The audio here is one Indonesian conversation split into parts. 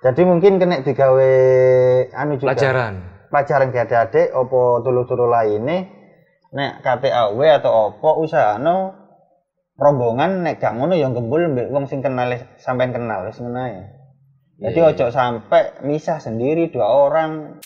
Jadi mungkin kena digawe anu juga. Pelajaran. Pelajaran ke adik-adik opo tulu-tulu lainnya nek KTAW atau opo usahano rombongan nek gak ngono yang gembul mbek wong sing kenal sampean kenal wis ngono. Jadi Iya, ojo sampai misah sendiri dua orang.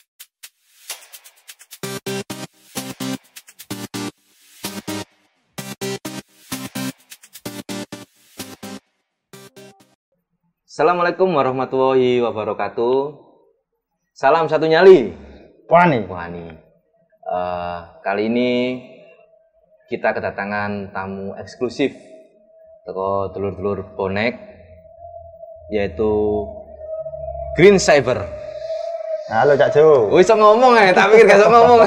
Assalamualaikum warahmatullahi wabarakatuh. Salam satu nyali. Wah nih, Wah nih, eh, kali ini kita kedatangan tamu eksklusif toko telur-telur bonek yaitu Green Cyber. halo Cak Jo. Wih, sok ngomong ya, tak pikir gak ngomong.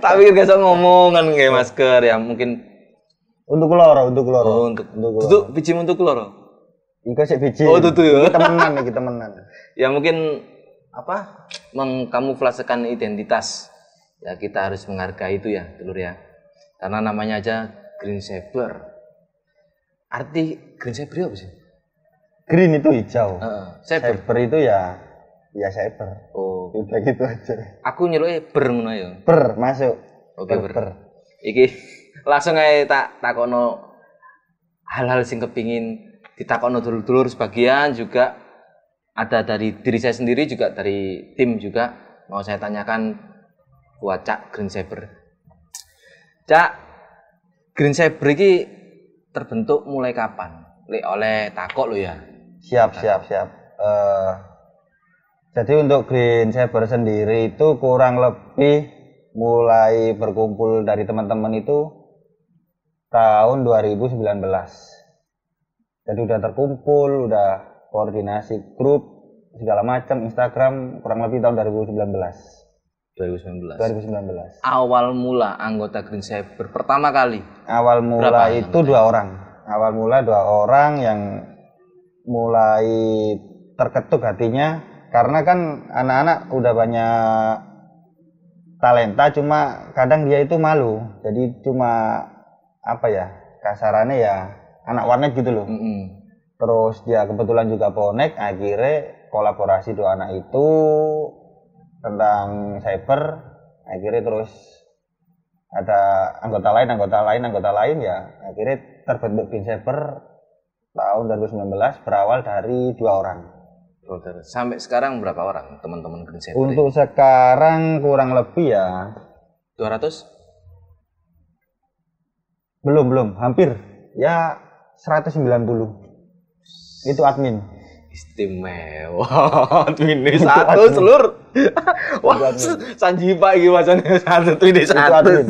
tak pikir gak ngomong kan kayak masker ya mungkin Untuk loro, untuk loro. oh, untuk Untuk tutup biji untuk loro. Iku sik biji. Oh, tutu ya. Iki temenan iki temenan. ya mungkin apa mengkamuflasekan identitas ya kita harus menghargai itu ya telur ya karena namanya aja green saber arti green saber apa sih Green itu hijau. Heeh, saber Cyber itu ya ya cyber. oh Udah gitu aja. aku nyeluke ber ngono ya Per masuk. oke Per, ber per. iki langsung aja tak takono hal-hal sing kepingin ditakono dulur-dulur sebagian juga ada dari diri saya sendiri juga dari tim juga mau saya tanyakan buat Cak Green Saber. Cak Green Saber ini terbentuk mulai kapan? Lek oleh takok lo ya. Siap, siap, siap. Eh, jadi untuk Green Saber sendiri itu kurang lebih mulai berkumpul dari teman-teman itu tahun 2019. Jadi udah terkumpul, udah koordinasi grup segala macam Instagram kurang lebih tahun 2019. 2019. 2019. Awal mula anggota Green Saber pertama kali. Awal mula Berapa itu dua orang. Awal mula dua orang yang mulai terketuk hatinya karena kan anak-anak udah banyak talenta cuma kadang dia itu malu. Jadi cuma apa ya? Kasarannya ya anak warnet gitu loh. Mm-mm. Terus dia kebetulan juga bonek akhirnya kolaborasi dua anak itu tentang cyber akhirnya terus ada anggota lain anggota lain anggota lain ya akhirnya terbentuk Green Cyber tahun 2019 berawal dari dua orang Brother. Sampai sekarang berapa orang teman-teman Green Saber? untuk sekarang kurang lebih ya 200? Belum belum. Hampir. Ya 190 itu admin. Istimewa. Ini satu selur. Wah sanji pak iki wacane satu ini satu admin.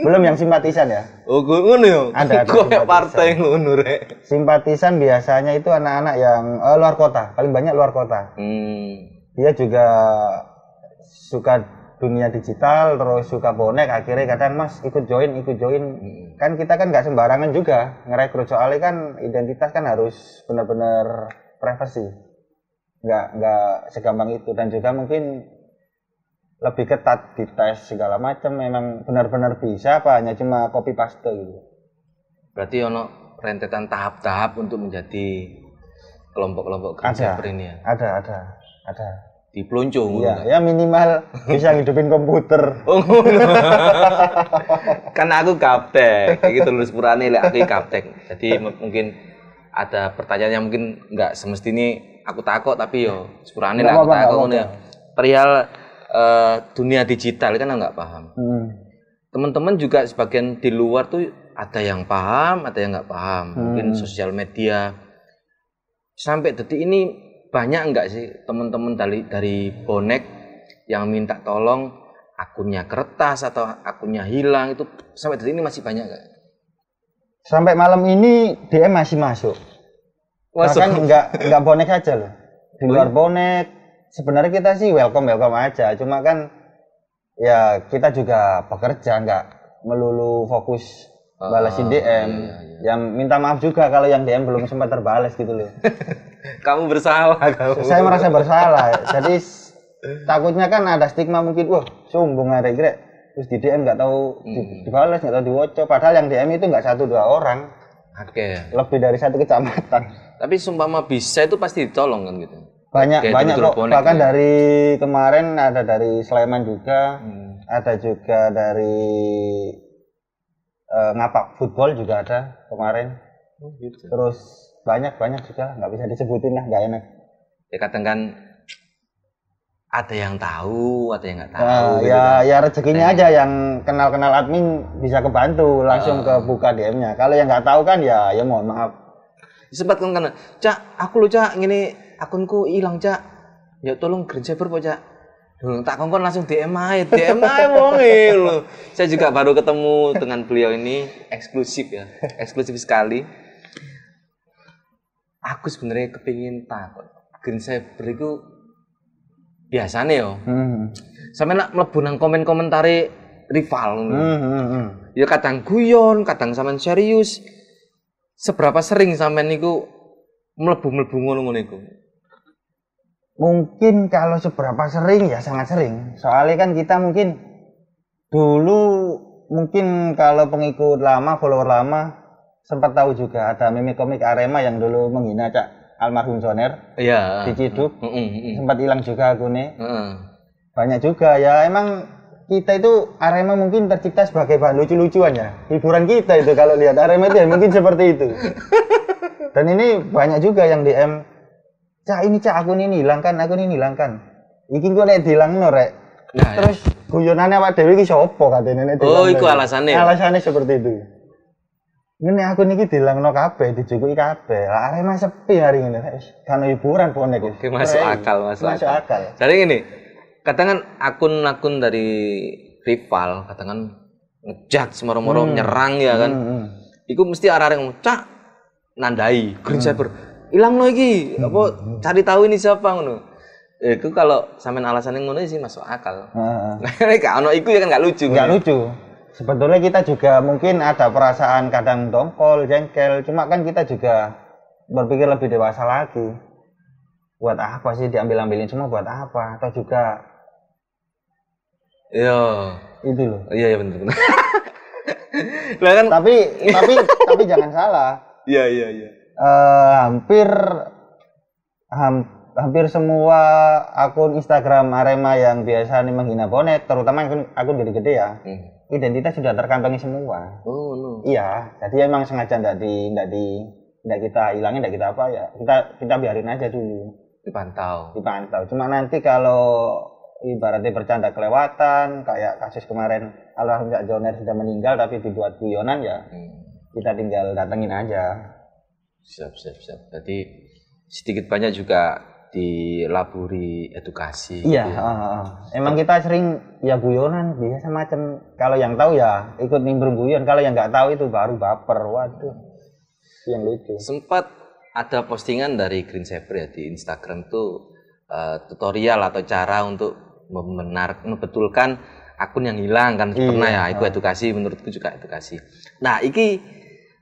belum yang simpatisan ya? Oh gue ngono ya Ada, ada Kok partai ngono rek. Simpatisan biasanya itu anak-anak yang eh, luar kota. Paling banyak luar kota. Hmm. Dia juga suka dunia digital terus suka bonek akhirnya kadang mas ikut join ikut join. Kan kita kan nggak sembarangan juga ngerekrut soalnya kan identitas kan harus benar-benar privasi nggak nggak segampang itu. Dan juga mungkin lebih ketat di tes segala macam memang benar-benar bisa apa hanya cuma copy paste gitu. Berarti ono rentetan tahap-tahap untuk menjadi kelompok-kelompok. Saber ini ya? Ada ada ada di pelonco ngono ya ya minimal bisa ngidupin komputer Oh kan aku gaptek. Iki terus purane lek aku gaptek. Jadi mungkin ada pertanyaan yang mungkin nggak semestinya aku takut tapi yo sepurane lek aku takut ngono ya. Perihal eh, dunia digital kan nggak paham. Hmm. Teman-teman juga sebagian di luar tuh ada yang paham, ada yang nggak paham. Mungkin Hmm. sosial media. Sampai detik ini banyak nggak sih teman-teman dari dari bonek yang minta tolong akunnya kertas atau akunnya hilang itu sampai detik ini masih banyak nggak? Sampai malam ini DM masih masuk. Bahkan nggak nggak bonek aja loh. Di luar bonek. Sebenarnya kita sih welcome welcome aja. Cuma kan ya kita juga pekerja nggak melulu fokus balasin DM. iya, iya. Yang minta maaf juga kalau yang DM belum sempat terbalas gitu loh. Kamu bersalah kamu. Saya merasa bersalah. Jadi takutnya kan ada stigma mungkin wah sombong ada terus di DM nggak tahu di, dibalas nggak tahu diwoco padahal yang DM itu nggak satu dua orang Oke. lebih dari satu kecamatan Tapi sumpama bisa itu pasti ditolong kan gitu. banyak Kayak banyak kok bahkan ya. dari kemarin ada dari Sleman juga Hmm. ada juga dari eh, ngapak football juga ada kemarin Oh, gitu. terus banyak banyak juga nggak bisa disebutin lah nggak enak. Ya kadang kan ada yang tahu, ada yang nggak tahu. Nah, gitu ya kan. ya rezekinya aja yang kenal kenal admin bisa kebantu langsung Ah. ke buka DM-nya kalau yang nggak tahu kan ya ya mohon maaf. Sempat kan karena cak aku lu cak ngini akunku hilang cak. Ya tolong green saver po cak. Dulu tak kongkon langsung DM aja DM aja wong lu saya juga baru ketemu dengan beliau ini eksklusif ya eksklusif sekali aku sebenarnya kepingin takut green saver itu biasanya yo Hmm. sampe nak mlebu nang komen-komentari rival. Hmm, hmm, hmm. ya kadang guyon, kadang sampean serius. Seberapa sering sampean niku mlebu-mlebu ngono-ngono iku? Mungkin kalau seberapa sering ya sangat sering. Soalnya kan kita mungkin dulu mungkin kalau pengikut lama, follower lama sempat tahu juga ada meme komik Arema yang dulu menghina Cak almarhum Soner Iya. di Ciduk. Heeh, heeh. Sempat hilang juga akunnya. Heeh. Banyak juga ya emang kita itu Arema mungkin tercipta sebagai bahan lucu-lucuan ya. Hiburan kita itu kalau lihat Arema itu ya mungkin seperti itu. Dan ini banyak juga yang DM, Cak ini cak akun ini hilangkan, akun ini hilangkan. Iki gue nek dilangno rek. Nah, ya. Terus guyonannya Pak Dewi iki sapa katene nek Oh, iku alasannya. Alasannya seperti itu. Ini akun iki dilangno kabeh, dijukuki kabeh. Lah Arema sepi hari ini. Kan hiburan bonek. wis. Oke, masuk Keren. akal, masuk Masuk akal. Jadi gini, kadang kan akun-akun dari rival, kadang kan ngejat semoro-moro menyerang ya kan. Hmm, hmm. Iku mesti arah-arah ngomong, "Cak, nandai green saver. Hilang lo iki. Apa cari tahu ini siapa ngono." Eh, Iku kalau sampean alasannya ngono sih masuk akal. Heeh. Nek gak ono iku ya kan gak lucu. nggak lucu. Sebetulnya kita juga mungkin ada perasaan kadang dongkol, jengkel. Cuma kan kita juga berpikir lebih dewasa lagi. Buat apa sih diambil-ambilin semua buat apa? Atau juga Iya. itu loh. Iya iya bener. Lah kan Tapi tapi tapi jangan salah. iya iya iya. Eh, hampir ham- hampir semua akun Instagram Arema yang biasa nih menghina bonek, terutama akun akun gede-gede ya, Hmm. Identitas sudah terkantongi semua. Oh no. Iya, jadi emang sengaja ndak di ndak di ndak kita hilangin, ndak kita apa ya. Kita kita biarin aja dulu, Dipantau. dipantau. Cuma nanti kalau ibaratnya bercanda kelewatan, kayak kasus kemarin almarhum Cak Joner sudah meninggal tapi dibuat guyonan ya, Hmm. kita tinggal datengin aja. Siap siap siap. Jadi sedikit banyak juga dilaburi edukasi. Iya, gitu ya. ah, ah. emang kita sering ya guyonan biasa macam. Kalau yang tahu ya ikut nimbrung guyon, kalau yang nggak tahu itu baru baper. Waduh, yang lucu. Sempat ada postingan dari Green Saver ya di Instagram tuh eh, tutorial atau cara untuk membenar membetulkan akun yang hilang kan Iya, pernah ya itu edukasi menurutku juga edukasi. Nah, iki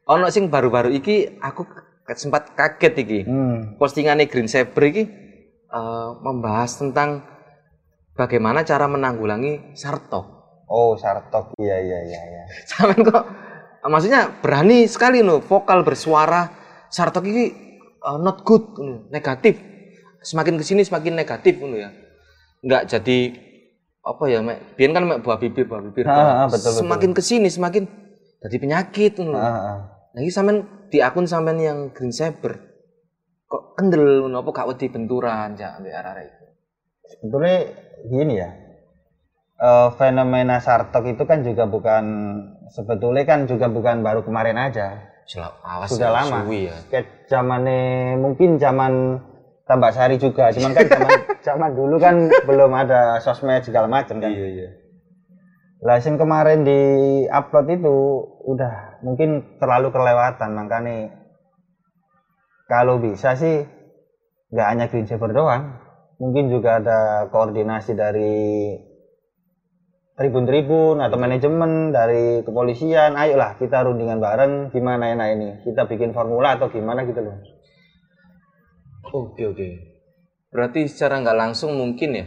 ono sing baru-baru iki aku sempat kaget iki. Hmm. Postingannya Green Saver iki eh, membahas tentang bagaimana cara menanggulangi sartok. Oh, Sartok. Iya, iya, iya, iya. Sampean kok maksudnya berani sekali no vokal bersuara sartok ini uh, not good ngono, negatif. Semakin ke sini semakin negatif ngono ya. Enggak jadi apa ya mek biyen kan mek buah bibir buah bibir. Ah, ah, betul, betul. semakin ke sini semakin jadi penyakit ngono. Ah, ah. Nah, ini sampean di akun sampean yang Green Saber kok kendel apa gak wedi benturan ya ambek arek itu. Sebetulnya gini ya. eh, fenomena Sartok itu kan juga bukan sebetulnya kan juga bukan baru kemarin aja. Selap, awas Sudah ya, lama. suwi ya. Kayak zamannya mungkin zaman Tambak Sari juga, cuman kan zaman zaman dulu kan belum ada sosmed segala macam kan. Iya iya. Lah yang kemarin di upload itu udah mungkin terlalu kelewatan makanya kalau bisa sih nggak hanya Green Saver doang, mungkin juga ada koordinasi dari tribun-tribun atau manajemen dari kepolisian, ayolah kita rundingan bareng. Gimana enak ini, kita bikin formula atau gimana gitu loh. Oke oke. Berarti secara nggak langsung mungkin ya,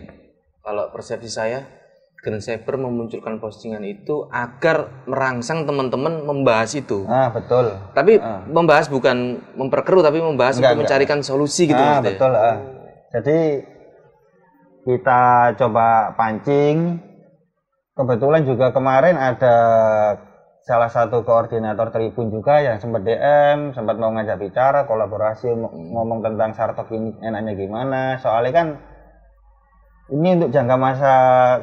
kalau persepsi saya Grand Saber memunculkan postingan itu agar merangsang teman-teman membahas itu. Ah, betul. Tapi membahas bukan memperkeruh tapi membahas Enggak, untuk mencarikan solusi gitu Ah, maksudnya. betul. ah. Jadi kita coba pancing. Kebetulan juga kemarin ada salah satu koordinator Tribun juga yang sempat DM, sempat mau ngajak bicara, kolaborasi, ng- ngomong tentang Sartok ini enaknya gimana. Soalnya kan ini untuk jangka masa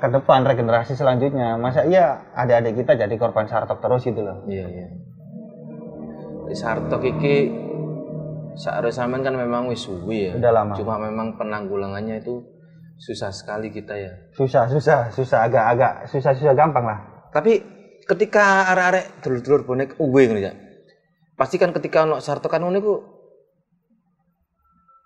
ke depan, regenerasi selanjutnya. Masa iya adik-adik kita jadi korban Sartok terus gitu loh. Iya, iya. Sartok iki seharusnya kan memang wis suwi ya. Udah lama. Cuma memang penanggulangannya itu susah sekali kita ya. Susah, susah, susah, agak-agak susah-susah gampang lah. Tapi ketika arek-arek dulur-dulur bonek uwe ngono ya. Pasti kan ketika ono Sarto kan ngono iku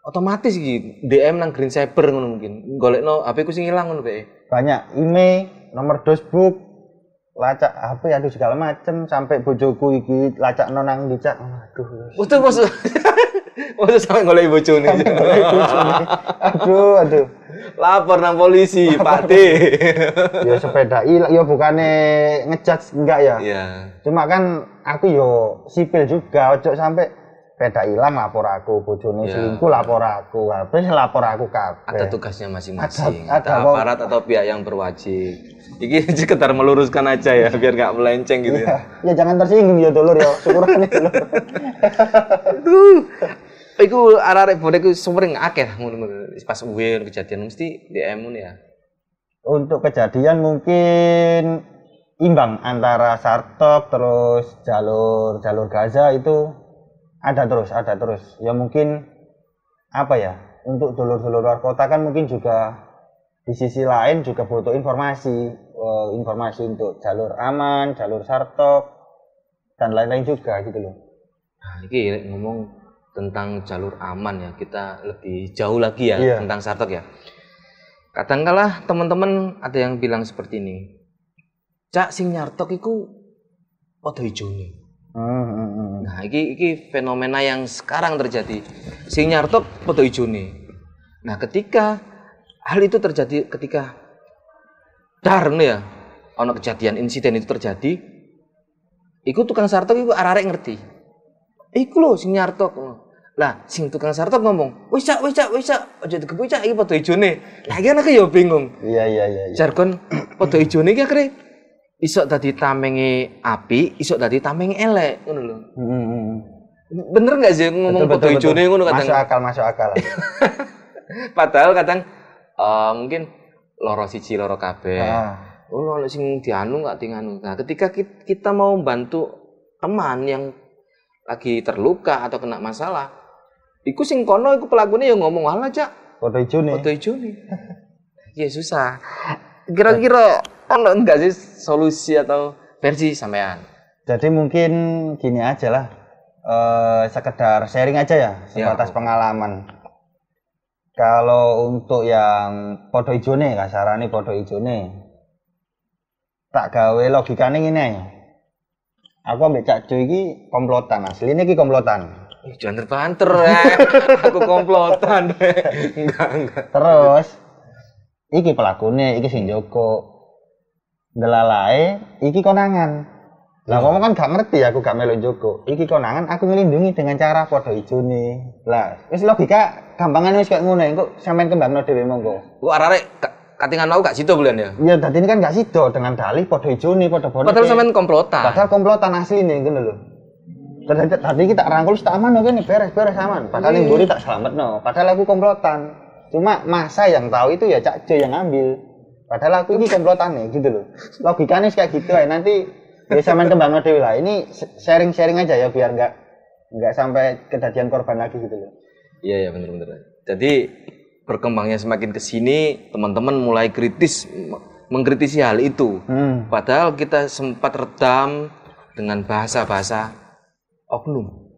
otomatis iki DM nang Green Cyber ngono mungkin. Golekno HP ku sing ilang ngono bae. banyak email nomor dosbook lacak HP aduh segala macem sampai bojoku iki lacak nonang dicak aduh Waduh maksud Maksud sampe golek bojone. aduh aduh Lapor nang polisi, Pak D. ya sepeda hilang ya bukannya ngejudge enggak ya Iya. cuma kan aku yo sipil juga ojo sampai sepeda hilang lapor aku bojone Ya. selingkuh lapor aku HP lapor aku kabeh Ada tugasnya masing-masing. Ada- Ada, ada aparat atau pihak yang berwajib. Iki sekedar meluruskan aja ya, biar nggak melenceng gitu ya. ya jangan tersinggung ya dulur ya syukurannya dulur Aduh. Iku arek-arek bonek iku sumring akeh ngono-ngono. Pas uwe kejadian mesti DM ngono ya. untuk kejadian mungkin imbang antara Sartok terus jalur jalur Gaza itu ada terus ada terus ya mungkin apa ya untuk dulur-dulur luar kota kan mungkin juga di sisi lain juga butuh informasi eh, informasi untuk jalur aman jalur Sartok dan lain-lain juga gitu loh Nah, lek ngomong tentang jalur aman ya, kita lebih jauh lagi ya Iya. tentang Sartok ya. Kadangkala teman-teman ada yang bilang seperti ini. Cak sing nyartok iku padha ijone. Hmm, hmm, hmm. Nah, iki iki fenomena yang sekarang terjadi. Sing nyartok padha ijone. Nah, ketika hal itu terjadi ketika dar ya, ono kejadian insiden itu terjadi, iku tukang sartok iku arek ngerti. Iku lho sing nyartok. Lah, sing tukang sartok ngomong, "Wis cak, wis cak, wis cak, aja digebu cak iki padha ijone." Lah, iki anake ya bingung. iya iya iya iya. Jargon padha ijone iki akhire iso dadi tamenge api, iso dadi tamenge elek ngono lho. Hmm. Bener nggak sih ngomong foto hijaunya betul. ngono kadang? masuk akal masuk akal Padahal kadang eh, mungkin loro siji loro kabeh. Ah. Oh, loro sing dianu nggak tinganu. Nah, ketika ki- kita mau bantu teman yang lagi terluka atau kena masalah, iku sing kono iku pelakunya yang ngomong alah cak foto hijau nih foto hijau nih. Iya susah. Kira-kira ono enggak sih solusi atau versi sampean? Jadi mungkin gini aja lah, eh sekedar sharing aja ya, sebatas Ya. pengalaman. Kalau untuk yang podo ijone, kasarane podo ijone, tak gawe logikane ngene ya. Aku ambek Cak Jo iki komplotan, asline iki komplotan. Jangan terbanter, eh. aku komplotan. enggak, enggak. Terus iki pelakune, iki sing Joko. Delalae iki konangan. Lah ngomong kan gak ngerti aku gak melu Joko. Iki konangan aku ngelindungi dengan cara podo ijone. Lah wis logika gampangan wis kayak ngono engko sampean kembangno dhewe monggo. Gua arek ka- katingan mau gak situ bulan ya. Ya tadi ini kan gak sido dengan dalih podo ijone, podo boneke. Padahal sampean komplotan. Padahal komplotan asli nih ngono lho. Tadi, tadi kita rangkul tak aman oke nih beres beres aman. Padahal yang buri tak selamat no. Padahal aku komplotan. Cuma masa yang tahu itu ya Cak yang ambil. Padahal aku ini komplotan nih gitu loh. Logikanya kayak gitu ya nanti ya sampean kembang dewi lah. Ini sharing sharing aja ya biar nggak nggak sampai kejadian korban lagi gitu loh. Iya ya bener-bener. Jadi berkembangnya semakin ke sini, teman-teman mulai kritis mengkritisi hal itu. Hmm. Padahal kita sempat redam dengan bahasa-bahasa oknum.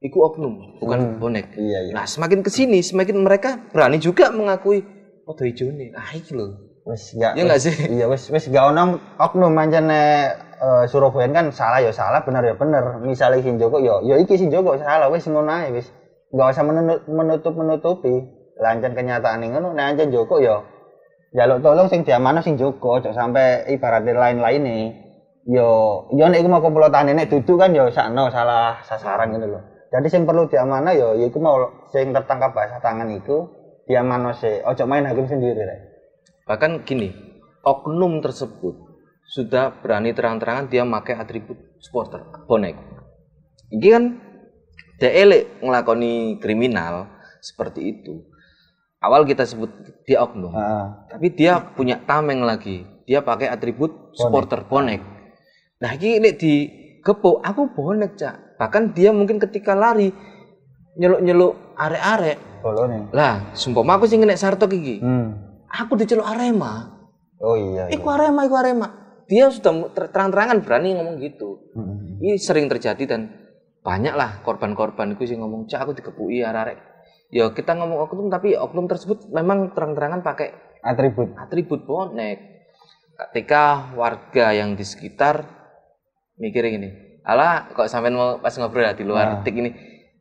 Iku oknum, bukan bonek. Iya iya. Nah, semakin ke sini, semakin mereka berani juga mengakui foto hijau nih. Ah, iki loh. Wes nggak. Iya nggak wes- sih? Iya wes wes gak ono oknum manjane eh, Surabaya kan salah ya salah bener ya bener. Misalnya Sin Joko ya ya iki Sin Joko salah wes ngono ae wes. Gak usah menutup menutup menutupi. Lancan kenyataan ini ngono nek anjen Joko ya jaluk tolong sing diamano sing jogo ojo sampai ibaratnya lain-lain nih yo yo nek iku mau komplotan nek duduk kan yo sakno salah sasaran gitu loh jadi sing perlu diamano yo ya iku mau sing tertangkap basah tangan itu diamano sih ojo main hakim sendiri rek Bahkan gini, oknum tersebut sudah berani terang-terangan dia pakai atribut supporter, bonek. Ini kan dia elek ngelakoni kriminal seperti itu. Awal kita sebut dia oknum, Heeh. tapi dia punya tameng lagi. Dia pakai atribut supporter bonek. Nah, ini di gepuk, aku bonek, Cak. Bahkan dia mungkin ketika lari nyeluk-nyeluk arek-arek. Lah, sumpah aku sing nek sartok iki. hmm. Aku diceluk Arema. oh iya, iya. Iku Arema, iku Arema. Dia sudah ter- terang-terangan berani ngomong gitu. Mm-mm. Ini sering terjadi dan banyak lah korban-korban itu sih ngomong, cak aku dikepui arek. Ya kita ngomong oknum tapi oknum tersebut memang terang-terangan pakai atribut atribut bonek. Ketika warga yang di sekitar mikir gini, alah kok sampean mau pas ngobrol ya di luar Nah. tik ini,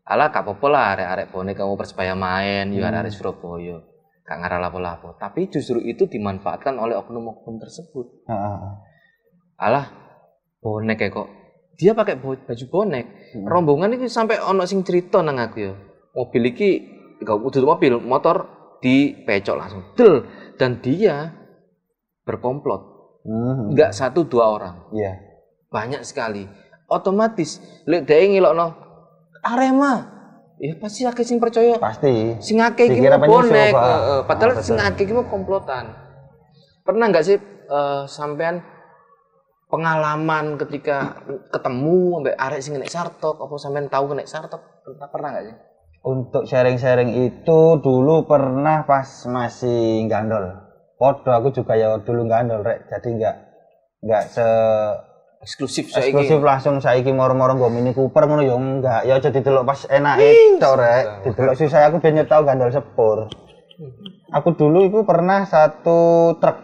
alah gak apa-apa lah arek-arek bonek kamu persebaya main, ya arek Surabaya. Gak ngarah lapo-lapo. Tapi justru itu dimanfaatkan oleh oknum-oknum tersebut. Heeh. Alah, bonek ya kok. Dia pakai baju bonek. Hmm. Rombongan itu sampai ono sing cerita nang aku ya. Mobil iki gak udah mobil, motor dipecok langsung. Del dan dia berkomplot. Mhm. Enggak satu dua orang, iya banyak sekali. Otomatis lek dia ngilokno Arema. Ya pasti akeh sing percaya. pasti Sing akeh iki bonek, heeh. padahal Ah, sing akeh iki komplotan. Pernah nggak sih eh, sampean pengalaman ketika ketemu ambek arek sing nek sartok apa sampean tahu nek sartok? Pernah pernah nggak sih? Untuk sharing-sharing itu dulu pernah pas masih gandol. Podo aku juga ya dulu gandol rek. Jadi nggak nggak se Eksklusif saya eksklusif langsung saiki moro-moro nggo Mini Cooper ngono ya enggak. Ya aja didelok pas enake tok rek. Didelok susah aku ben tau gandol sepur. Aku dulu itu pernah satu truk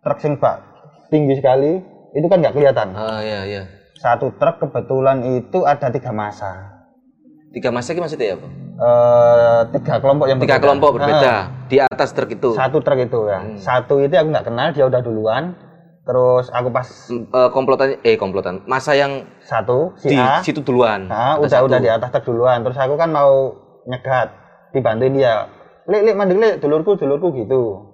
truk sing bak tinggi sekali. Itu kan nggak kelihatan. Ah iya iya. Satu truk kebetulan itu ada tiga masa. Tiga masa ini maksudnya apa? Eh, tiga kelompok yang Tiga berbeda. kelompok berbeda di atas truk itu. satu truk itu ya Hmm. satu itu aku nggak kenal dia udah duluan terus aku pas Mm, eh, komplotan eh komplotan masa yang satu si di A situ duluan. nah, udah satu. udah di atas truk duluan terus aku kan mau nyegat dibantuin dia lek lek mandek lek dulurku dulurku gitu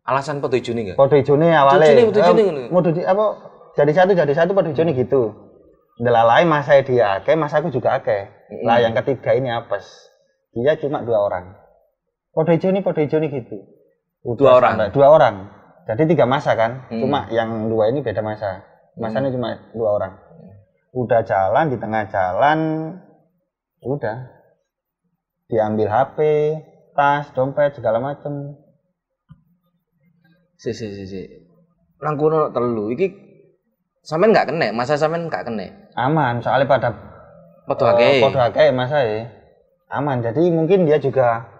Alasan podo ijune enggak? podo ijone awalnya Ijone, podo ijone Eh, ngono. mau di- apa jadi satu jadi satu podo ijone gitu Delalai masa dia akeh masa aku juga akeh Mm-mm. lah yang ketiga ini apes dia cuma dua orang podo ijone podo ijone gitu Udah Dua orang? sampai- dua orang jadi tiga masa kan? Hmm. cuma yang dua ini beda masa. Masanya cuma dua orang. Udah jalan di tengah jalan udah diambil HP tas dompet segala macem. Si si si si. Nang kono telu. Iki sampean nggak kena, masa sampean nggak kena. aman soalnya pada eh, akeh. podo akeh masa ya? Aman. Jadi mungkin dia juga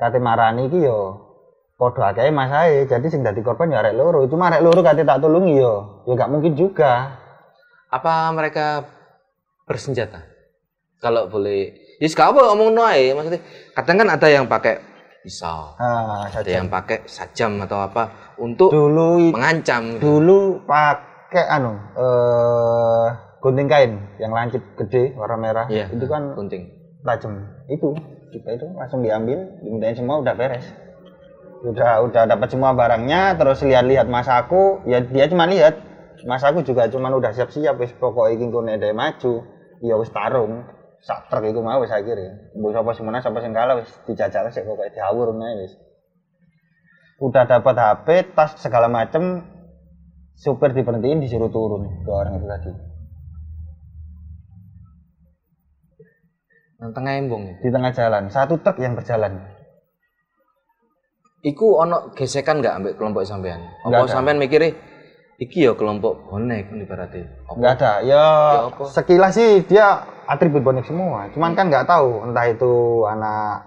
kate marani iki yo podo akeh masa jadi sing dadi korban ya arek loro cuma arek loro kate tak tulungi yo ya gak mungkin juga Apa mereka bersenjata? Kalau boleh. Ya sekarang apa ngomong noai maksudnya. Kadang kan ada yang pakai pisau, ah ada yang pakai sajam atau apa untuk dulu mengancam. gitu. dulu pakai anu eh gunting kain yang lancip gede warna merah Iya. itu kan gunting. tajam itu juga itu langsung diambil dimintain semua udah beres udah udah dapat semua barangnya terus lihat-lihat mas aku. Ya dia cuma lihat. Mas aku juga cuma udah siap-siap wis pokoknya iki engko nek dhek maju ya wis tarung. Sak truk iku mau wis akhirnya mbok sapa sing menang sapa sing kalah wis dijajal sik pokoke diawur meneh wis. Udah dapat HP tas segala macem supir diberhentiin disuruh turun dua orang itu tadi. Nang tengah embong. di tengah jalan. Satu truk yang berjalan Iku ono gesekan nggak ambek kelompok sampean? Apa sampean mikirnya iki ya kelompok bonek ini berarti. Nggak ada. Ya, apa? sekilas sih dia atribut bonek semua. Cuman kan nggak tahu entah itu anak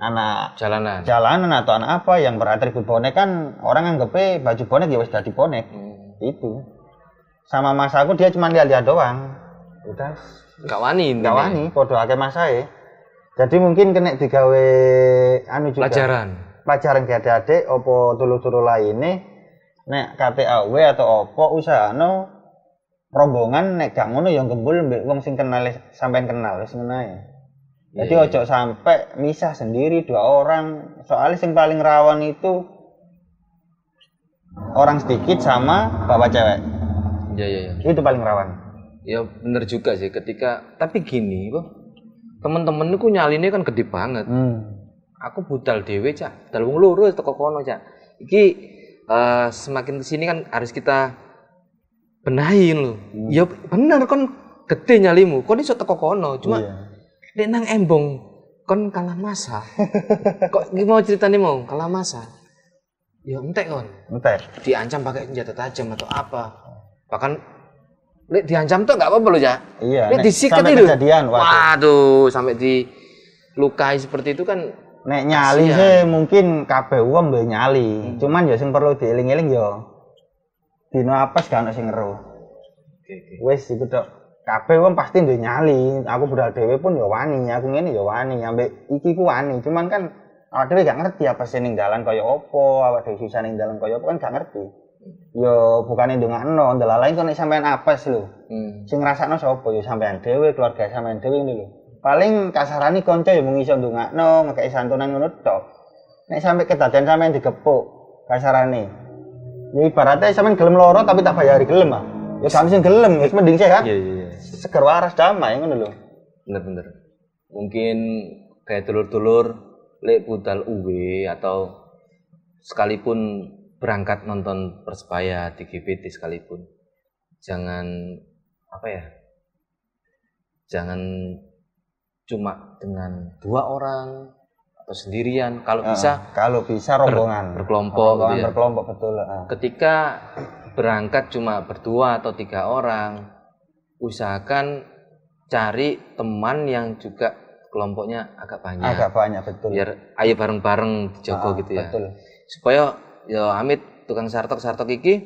anak Jalanan. jalanan atau anak apa yang beratribut bonek. Kan orang anggapnya baju bonek ya wis jadi bonek. Hmm. itu. Sama mas aku dia cuma lihat-lihat doang. Udah. Gak wani nggak wani podo akeh masae jadi mungkin kena digawe anu juga Pelajaran. pacaran ke adik-adik opo tulu-tulu lainnya nek KTAW atau opo usahano rombongan nek gak ngono yang gembul mbek wong sing kenal sampean kenal wis ngono. Jadi Iya, ojo sampai misah sendiri dua orang. Soalnya yang paling rawan itu orang sedikit sama bapak cewek. Iya iya iya. Itu paling rawan. Ya bener juga sih ketika tapi gini, Bro. Temen-temen ku nyaline kan gede banget. Hmm. Aku budal dhewe, Cak. Budal wong loro teko kono, Cak. Iki eh, semakin ke sini kan harus kita benahin loh. Hmm. Ya bener kon gede nyalimu. Kon iso teko kono, cuma Iya. nek nang embong kon kalah masa. Kok mau ceritanya mau kalah masa? Ya entek kon. Entek. Diancam pakai senjata tajam atau apa. Bahkan Lek diancam tuh nggak apa-apa loh, ya. Iya. Lek nek disikat itu. kejadian waduh. Waduh, sampai dilukai seperti itu kan Nek nyali Kasihan. sih mungkin kabeh wong duwe nyali. Hmm. Cuman ya sing perlu dieling-eling ya dino apes gak ono sing ngeru. Wis iku tok. Kabeh wong pasti duwe nyali. Aku budal dhewe pun ya wani, aku ngene ya wani, ambek iki ku wani. Cuman kan awak dhewe gak ngerti apa sih ning dalan kaya apa, awak dhewe susah ning dalan kaya apa kan gak ngerti. Yo bukane ndongakno, ndelalain kok nek sampean apes lho. hmm. sing ngrasakno sapa ya sampean dhewe keluarga sampean dhewe ngono lho paling kasarane kanca ya mung iso ndongakno ngekeki santunan ngono tok nek sampe kedaden sampean digepuk kasarane ya ibaratnya sampean gelem loro tapi tak bayari gelem ah ya gak sing gelem wis mending sehat Iya, iya, iya. seger waras damai ngono lho Bener-bener. Mungkin kayak dulur-dulur lek budal UW atau sekalipun berangkat nonton Persebaya di GBT sekalipun jangan apa ya? Jangan cuma dengan dua orang atau sendirian. Kalau Ah, bisa kalau bisa rombongan berkelompok rombongan gitu ya. berkelompok betul ah. ketika berangkat cuma berdua atau tiga orang, usahakan cari teman yang juga kelompoknya agak banyak. agak banyak betul Biar ayo bareng-bareng dijogo Ah, gitu ya. betul Supaya ya Amit tukang sartok sartok iki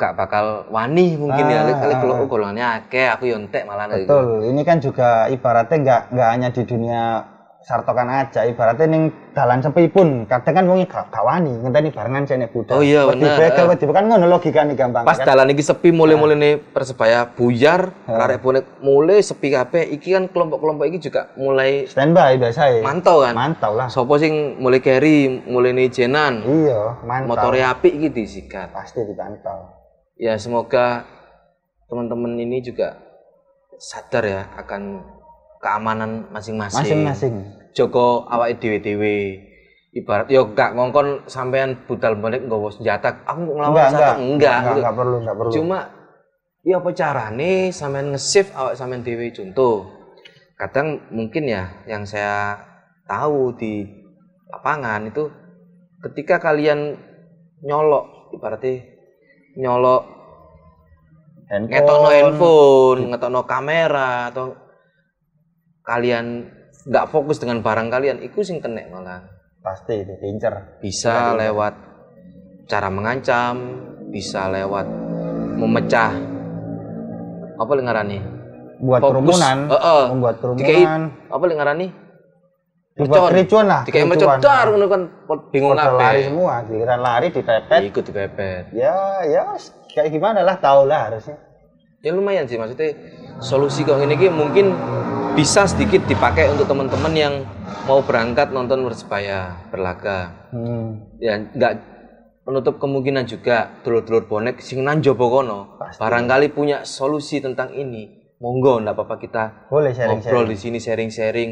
gak bakal wani mungkin ya. Ah, Kali ah, kalau golongannya akeh aku yo entek malah gitu. Betul, ini kan juga ibaratnya nggak nggak hanya di dunia sartokan aja, ibaratnya ning dalan sepi pun kadang kan wong gak wani ngenteni barengan cene budal. Oh iya, Wedi bener. bekel, wedi kan ngono logikane gampang. Pas kan? dalan iki sepi mulai-mulai nih Persebaya buyar, karek bonek mulai sepi kabeh. Iki kan kelompok-kelompok iki juga mulai standby biasa ya. mantau kan. Mantau lah. Sopo sing mulai carry, mulai nih jenan, Iya, mantau. motornya api iki disikat. pasti dipantau. Ya semoga teman-teman ini juga sadar ya akan keamanan masing-masing. Masing-masing. Joko awake dhewe-dhewe. Ibarat yo gak ngongkon sampean budal balik nggawa senjata, aku mau ngelawan Enggak, enggak. enggak. Enggak, enggak perlu, enggak perlu. Cuma ya apa carane sampean nge-save awak sampean dhewe contoh. Kadang mungkin ya yang saya tahu di lapangan itu ketika kalian nyolok ibaratnya nyolok handphone. ngetokno handphone, ngetokno kamera atau kalian nggak fokus dengan barang kalian, itu sing kena malah. Pasti itu diincer. Bisa lewat cara mengancam, bisa lewat memecah apa li ngarani? Buat kerumunan, Heeh. membuat Dikai kerumunan, apa ngarani? dibuat kericuan lah. Dikai kericuan. mecedar ngono kan bingung Pada lari semua, giliran lari dipepet. Ikut dipepet. Ya, ya kayak gimana lah, tau lah harusnya. ya lumayan sih maksudnya solusi kok ini ki mungkin bisa sedikit dipakai untuk teman-teman yang mau berangkat nonton persebaya berlaga. Hmm. ya nggak menutup kemungkinan juga dulur-dulur bonek sing nang jowo kono. Barangkali punya solusi tentang ini. Monggo ndak apa-apa kita Boleh ngobrol sharing-sharing. di sini sharing-sharing.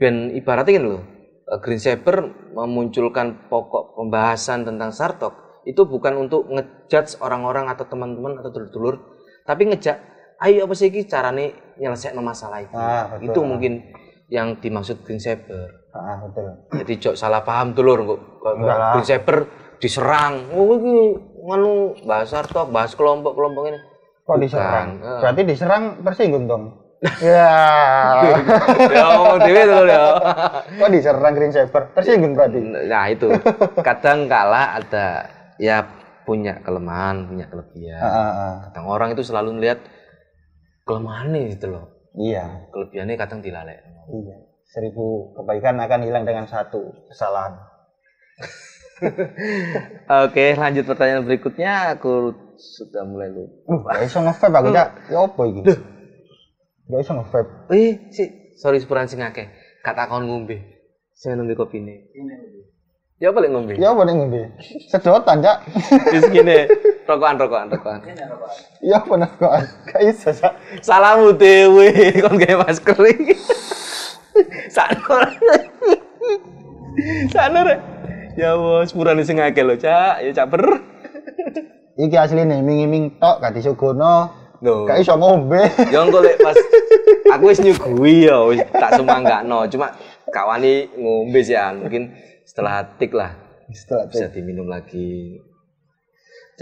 Dan ibaratnya kan loh eh, Green Saber memunculkan pokok pembahasan tentang Sartok. Itu bukan untuk ngejudge orang-orang atau teman-teman atau dulur-dulur tapi ngejak ayo apa sih ini carane nyelesain masalah itu Ah, betul. itu mungkin yang dimaksud Green Saber Ah, betul. jadi jok salah paham dulur kok. Green Saber diserang oh ini nganu bahas Sartok bahas kelompok-kelompok ini Kok diserang? eh. Berarti diserang tersinggung dong. ya. ya dewe dulu ya Kok diserang Green Saber? Tersinggung berarti. Nah itu kadang kala ada ya punya kelemahan, punya kelebihan. Ah, ah, ah. Kadang orang itu selalu melihat kelemahannya gitu loh. Iya. Kelebihannya kadang dilalek. Iya. Seribu kebaikan akan hilang dengan satu kesalahan. Oke, lanjut pertanyaan berikutnya. Aku sudah mulai lupa. Uh, gak iso nge-vape aku, Cak. Ya apa iki? Gak iso nge-vape. Eh, si, sorry sepuran sing akeh. Gak takon ngombe. Saya ngombe kopi ini. Ya apa lek ngombe? Ya apa ning ngombe? Sedotan, Cak. Wis gini, rokokan rokokan rokokan. Ya apa nek kok gak iso, Cak. Salamu dewe kon gawe masker iki. Rek. Ya wis sepurane sing akeh lho, Cak. Ya caper. Iki asline ming-ming tok gak disugono. Lho. Gak iso ngombe. Ya engko lek pas aku wis nyugui ya wis tak semanggakno, cuma gak wani ngombe sih an. Mungkin setelah tik lah Setelah bisa diminum lagi.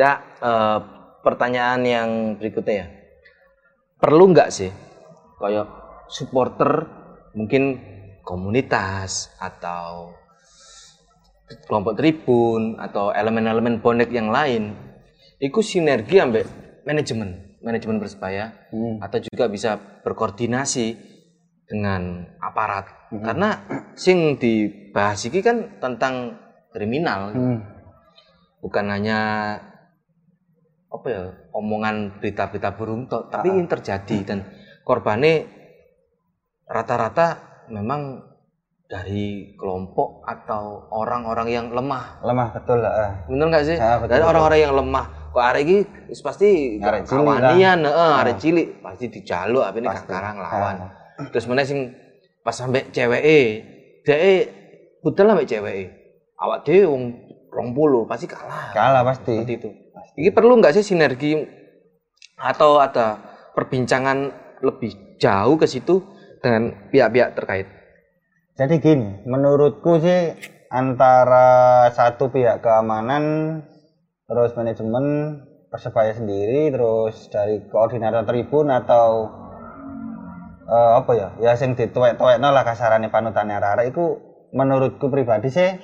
Cak, eh, pertanyaan yang berikutnya ya. Perlu nggak sih kayak supporter mungkin komunitas atau kelompok tribun atau elemen-elemen bonek yang lain itu sinergi ambek manajemen manajemen persebaya Hmm. atau juga bisa berkoordinasi dengan aparat karena sing dibahas ini kan tentang kriminal Hmm. bukan hanya apa ya omongan berita-berita burung tok tapi ini terjadi dan korbannya rata-rata memang dari kelompok atau orang-orang yang lemah Lemah betul lah. ah. bener nggak sih Ya, betul, dari orang-orang yang lemah kok arek iki wis pasti kawanian heeh arek cilik pasti dijaluk apa ini Pasti. sekarang lawan Ah. terus mana sing pas sampai ceweke dhek budal sampai ceweke awak dhewe wong 20 pasti kalah Kalah pasti. seperti itu. Ini perlu nggak sih sinergi atau ada perbincangan lebih jauh ke situ dengan pihak-pihak terkait? Jadi gini, menurutku sih antara satu pihak keamanan, terus manajemen persebaya sendiri, terus dari koordinator tribun atau eh, apa ya, ya sing dituwek-tuwek lah kasarannya panutannya Rara itu menurutku pribadi sih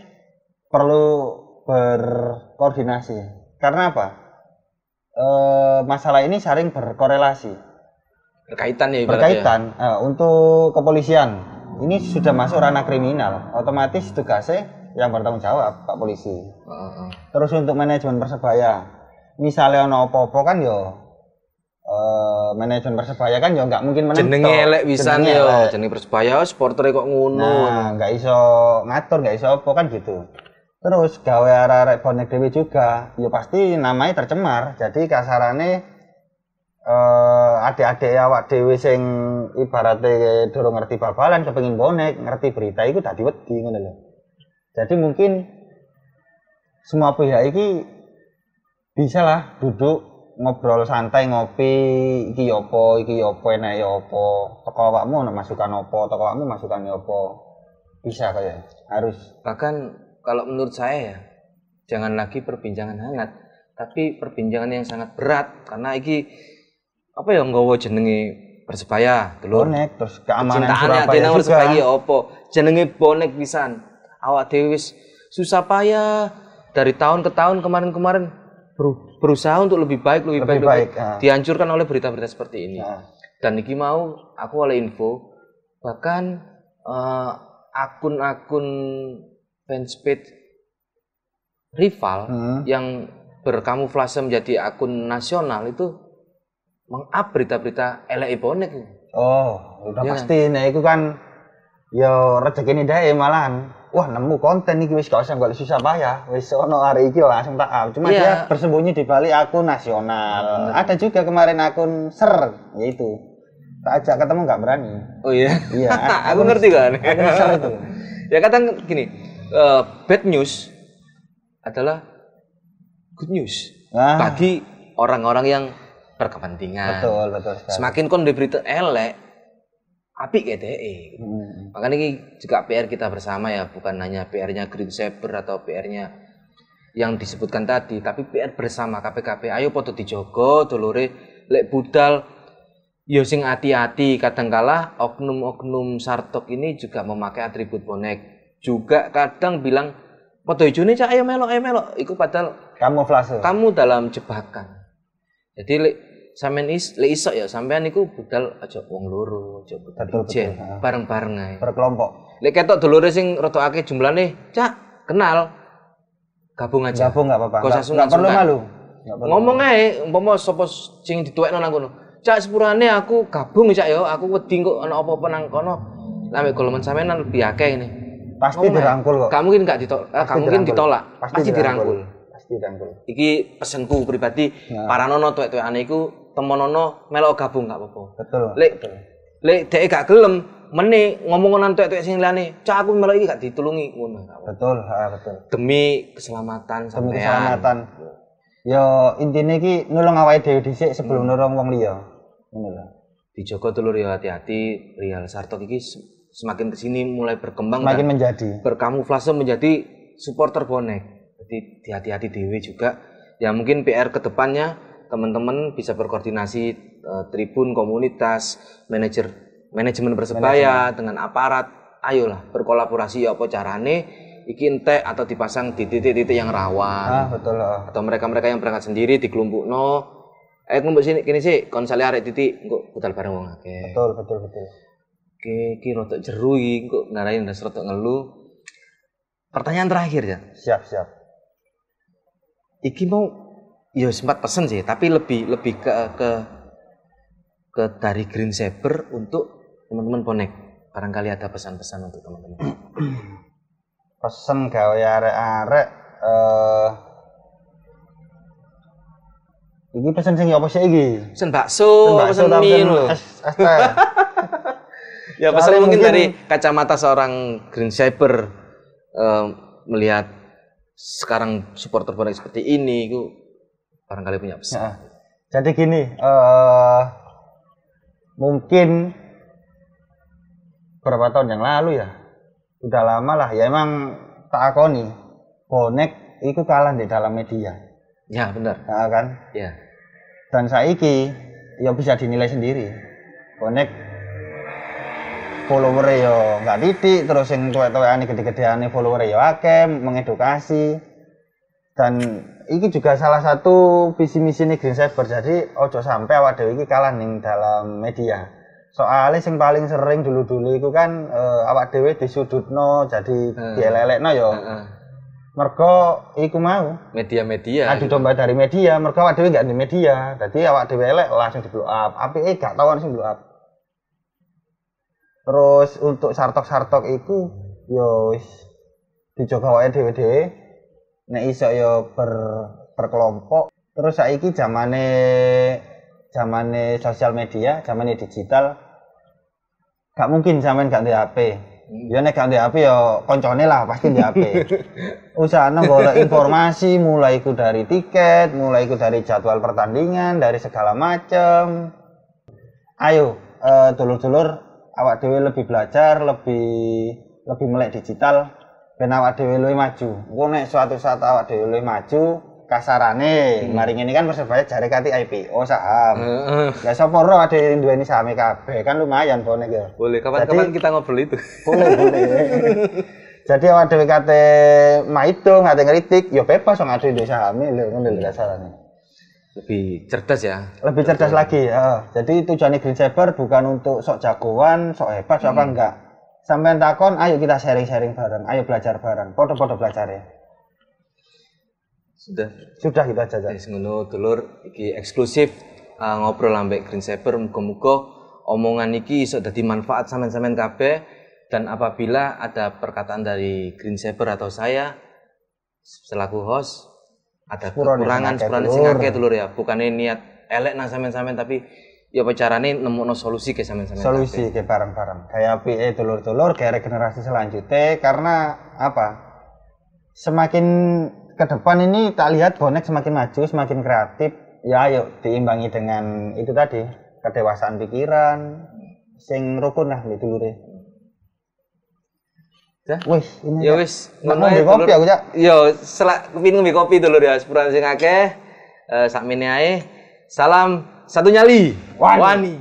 perlu berkoordinasi. Karena apa? Eh, masalah ini saling berkorelasi. Berkaitan ya ibaratnya. berkaitan eh, untuk kepolisian. Ini sudah masuk ranah kriminal. Otomatis tugasnya yang bertanggung jawab pak polisi. Heeh, heeh. terus untuk manajemen persebaya. Misalnya ono apa-apa kan yo eh, manajemen persebaya kan yo nggak mungkin menentu Jenenge elek pisan yo, jenenge Persebaya supporter kok ngono. nah nggak iso ngatur nggak iso apa kan gitu terus gawe arek bonek dewi juga ya pasti namanya tercemar. Jadi kasarannya eh adik-adik awak dewi sing ibaratnya durung ngerti bal-balan kepengin bonek ngerti berita itu tadi wedi ngono lho. Jadi mungkin semua pihak ini bisa lah duduk ngobrol santai ngopi iki yo apa iki yo apa enak yo apa. Teko awakmu masukan apa teko awakmu masukan apa. Bisa kayak harus. Bahkan kalau menurut saya ya, jangan lagi perbincangan hangat, tapi perbincangan yang sangat berat karena iki apa ya nggawa jenenge Persebaya, dulur. bonek terus keamanan Surabaya juga Persebaya iki opo? Jenenge bonek pisan. Awak dhewe wis susah payah dari tahun ke tahun kemarin-kemarin beru- berusaha untuk lebih baik, lebih, baik, Lebih lebih baik, ah. dihancurkan oleh berita-berita seperti ini. Nah, Dan iki mau aku oleh info bahkan eh, akun-akun fanspage rival hmm. yang berkamuflase menjadi akun nasional itu meng-up berita-berita elek bonek. oh udah Iya pasti nah itu kan yo rezeki ini deh malahan wah nemu konten iki wis gak usah golek susah payah wis ono hari iki langsung tak up cuma Iya. dia bersembunyi di balik akun nasional ada juga kemarin akun ser yaitu tak ajak ketemu nggak berani Oh iya. Iya, aku ngerti kan. akun ser itu ya kadang gini, eh, bad news adalah good news nah bagi orang-orang yang berkepentingan. betul betul sekali Semakin kon di berita elek, apik ya DE. Hmm. Makanya ini juga PR kita bersama ya, bukan hanya PR-nya Green Saber atau PR-nya yang disebutkan tadi, tapi PR bersama KPKP. Ayo foto dijogo, dulure lek budal yo sing hati-hati kadangkala oknum-oknum sartok ini juga memakai atribut bonek. Juga kadang bilang foto hijau cak ayo melok ayo melok. Iku padahal kamuflase kamu dalam jebakan. Jadi lek sampean is lek iso ya sampean niku budal aja wong loro, aja budal Betul, betul, bareng-bareng ae. berkelompok Lek ketok dulure sing rada akeh jumlahne, Cak, kenal. gabung aja. Gabung nggak apa-apa. Gak usah Nggak- nggak perlu malu. Nggak perlu. Ngomong ae umpama sapa sing dituwekno nang kono. Cak sepurane aku gabung cak yo, aku wedi kok ana apa-apa nang kono. Mek golongan sampean lebih akeh ini. Pasti Ngomong ae. dirangkul kok. Gak mungkin gak ditolak, Pasti gak mungkin dirangkul. ditolak. Pasti Pasti, dirangkul. Pasti dirangkul. Iki pesenku pribadi, Nah. para nono tuwek-tuwekane iku temonono melok gabung gak apa-apa. Betul. Lek betul. lek dhek gak gelem meni ngomong nang tuwek-tuwek sing liyane, cak aku melok iki gak ditulungi ngono. Betul, ha, betul. Demi keselamatan Demi sampean. keselamatan. Yo intine iki nulung awake dhewe dhisik sebelum Hmm. nulung wong liya. Ngono lho. Dijogo dulur ya hati-hati Real Sartok iki semakin ke sini mulai berkembang Semakin dan menjadi. berkamuflase menjadi supporter bonek. Jadi hati-hati dewe juga. Ya mungkin PR ke depannya teman-teman bisa berkoordinasi eh, tribun komunitas, manajer manajemen persebaya dengan aparat. Ayolah berkolaborasi ya apa carane iki entek atau dipasang di titik-titik yang rawan Ah, betul. oh. atau mereka-mereka yang berangkat sendiri di kelompok no eh kelompok sini kini sih konsali arek titik kok budal bareng wong akeh Betul, betul, betul. Oke, ki rotok jeru iki kok ngarahin ndas rotok ngeluh. Pertanyaan terakhir ya. Siap, siap. Iki mau ya sempat pesen sih, tapi lebih lebih ke ke ke dari Green Saber untuk teman-teman bonek. Barangkali ada pesan-pesan untuk teman-teman. Pesen gawe arek-arek eh Iki pesen sing apa sih iki? Pesen bakso, pesen ta, mie es, es teh. Ya pesan mungkin, mungkin- dari kacamata seorang Green Saber eh, melihat sekarang supporter bonek seperti ini, itu barangkali punya pesan. Ya. Jadi gini, eh mungkin berapa tahun yang lalu ya, udah lama lah. Ya emang tak akoni, bonek itu kalah di dalam media, Ya benar. ya kan? Ya. Dan saiki ya bisa dinilai sendiri. Bonek follower yo nggak titik, terus yang tuwek-tuwekane gede-gedeane follower yo akeh, mengedukasi. Dan iki juga salah satu visi misi nih Green Saber. Jadi ojo sampai awak dhewe iki kalah ning dalam media. Soalnya sing paling sering dulu-dulu itu kan eh, awak dhewe disudutno jadi Hmm. dielelekno yo. Heeh. Mergo iku mau Media-media. adu domba dari media, mereka awak dhewe gak di media. Dadi awak dhewe elek langsung di blow up. Apike gak tau sing blow up. Terus untuk sartok-sartok itu yo wis dijogo wae dhewe-dhewe. Nek iso yo ber berkelompok. Terus saiki zamane zamane sosial media, zamane digital gak mungkin sampean gak di HP. Ya nek gak di HP ya koncone lah pasti di HP. Usahane golek informasi mulai iku dari tiket, mulai iku dari jadwal pertandingan, dari segala macem. Ayo, eh, dulur-dulur awak dhewe lebih belajar, lebih lebih melek digital ben awak dhewe luwih maju. Engko nek suatu saat awak dhewe luwih maju, kasarane mari ngene kan Persebaya jare kati IPO saham. Ya sapa ora awak dhewe duweni saham kabeh kan lumayan bonek ya. Boleh kapan-kapan kita ngobrol itu. boleh boleh jadi awak dhewe kate maido ngate ngritik ya bebas wong adu duwe sahame lho ngono lho kasarane Lebih cerdas ya. lebih cerdas lagi ya. Jadi tujuannya Green Saber bukan untuk sok jagoan sok hebat sok apa enggak. Sampean takon ayo kita sharing-sharing bareng ayo belajar bareng. Podo-podo belajar ya. Sudah. sudah gitu aja. Wis ngono dulur. Iki eksklusif uh, ngobrol ambek Green Saber muga-muga omongan iki iso dadi manfaat sampean-sampean kabeh. Dan apabila ada perkataan dari Green Saber atau saya selaku host ada kekurangan akeh, sepurane sing akeh dulur ya. Bukannya niat elek nang sampean-sampean tapi ya apa carane nemukno solusi ke sampean-sampean solusi ke bareng-bareng kayak PE dulur-dulur kayak regenerasi selanjutnya karena apa? Semakin ke depan ini tak lihat bonek semakin maju semakin kreatif. Ya ayo diimbangi dengan itu tadi kedewasaan pikiran. Sing rukun lah di dulure Wih ini Ya wis, Nggak ngono ae, kopi dulur. aku, Cak. Yo, selak kepin ngombe kopi dulur ya, sepurane sing akeh. Eh sakmene ae. Salam satu nyali. Wani. Wani.